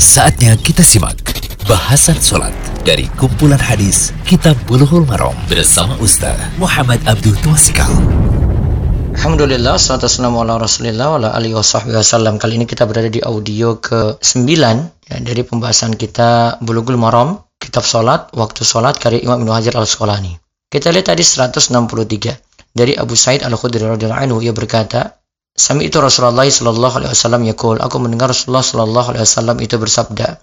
Saatnya kita simak bahasan sholat dari kumpulan hadis Kitab Bulughul Maram bersama Ustaz Muhammad Abdul Twasikal. Alhamdulillah, salatu wassalamu ala rasulillah ala alihi wasallam. Kali ini kita berada di audio ke-9 ya, dari pembahasan kita Bulughul Maram, kitab sholat, waktu sholat karya Imam Ibnu Hajar al-Asqalani. Kita lihat tadi 163 dari Abu Said al-Khudri radhiyallahu anhu ia berkata, Sami itu Rasulullah sallallahu alaihi wasallam yaqul, aku mendengar Rasulullah sallallahu alaihi wasallam itu bersabda,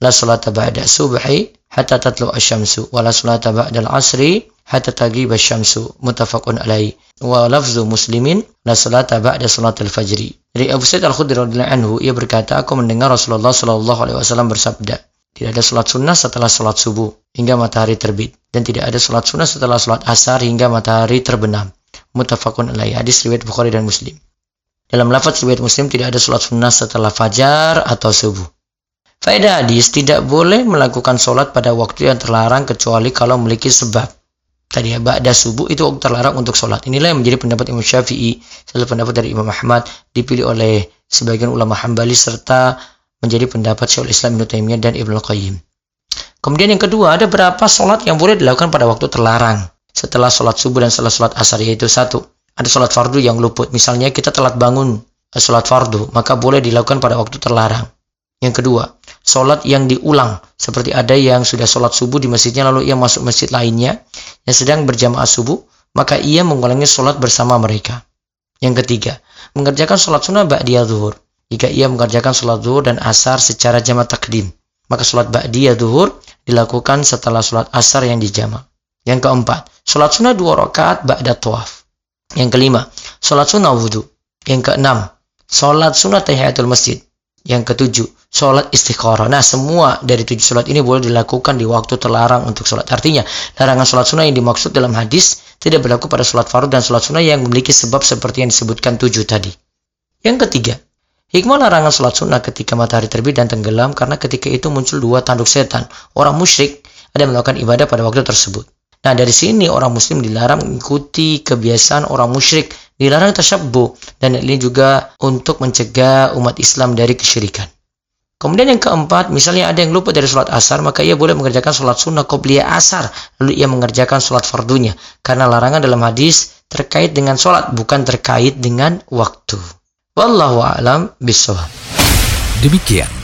la salata ba'da subhi hatta tatlu asy-syamsu wa la salata ba'da al-'asri hatta taghiba asy-syamsu muttafaqun alaihi wa lafzu muslimin la salata ba'da salatil fajri. Dari Abu Sa'id Al-Khudri radhiyallahu anhu ia berkata, aku mendengar Rasulullah sallallahu alaihi wasallam bersabda, tidak ada salat sunnah setelah salat subuh hingga matahari terbit dan tidak ada salat sunnah setelah salat asar hingga matahari terbenam. Muttafaqun alaihi. Hadis riwayat Bukhari dan Muslim. Dalam lafaz riwayat Muslim tidak ada sholat sunnah setelah fajar atau subuh. Faedah hadis tidak boleh melakukan sholat pada waktu yang terlarang kecuali kalau memiliki sebab. Tadi ya, ba'da subuh itu waktu terlarang untuk sholat. Inilah yang menjadi pendapat Imam Syafi'i, salah pendapat dari Imam Ahmad, dipilih oleh sebagian ulama Hambali serta menjadi pendapat Syekhul Islam Ibnu Taimiyah dan Ibnu Qayyim. Kemudian yang kedua, ada berapa sholat yang boleh dilakukan pada waktu terlarang setelah sholat subuh dan setelah sholat asar yaitu satu ada sholat fardu yang luput. Misalnya kita telat bangun eh, sholat fardu, maka boleh dilakukan pada waktu terlarang. Yang kedua, sholat yang diulang. Seperti ada yang sudah sholat subuh di masjidnya, lalu ia masuk masjid lainnya yang sedang berjamaah subuh, maka ia mengulangi sholat bersama mereka. Yang ketiga, mengerjakan sholat sunnah ba'diyah zuhur. Jika ia mengerjakan sholat zuhur dan asar secara jamaah takdim, maka sholat ba'diyah zuhur dilakukan setelah sholat asar yang dijama. Yang keempat, sholat sunnah dua rakaat ba'da tawaf. Yang kelima, sholat sunnah wudhu. Yang keenam, sholat sunnah tahiyatul masjid. Yang ketujuh, sholat istikharah. Nah, semua dari tujuh sholat ini boleh dilakukan di waktu terlarang untuk sholat. Artinya, larangan sholat sunnah yang dimaksud dalam hadis tidak berlaku pada sholat fardu dan sholat sunnah yang memiliki sebab seperti yang disebutkan tujuh tadi. Yang ketiga, hikmah larangan sholat sunnah ketika matahari terbit dan tenggelam karena ketika itu muncul dua tanduk setan. Orang musyrik ada melakukan ibadah pada waktu tersebut. Nah dari sini orang muslim dilarang mengikuti kebiasaan orang musyrik, dilarang tasyabbu dan ini juga untuk mencegah umat Islam dari kesyirikan. Kemudian yang keempat, misalnya ada yang lupa dari sholat asar, maka ia boleh mengerjakan sholat sunnah qobliyah asar, lalu ia mengerjakan sholat fardunya. Karena larangan dalam hadis terkait dengan sholat, bukan terkait dengan waktu. Wallahu a'lam. Demikian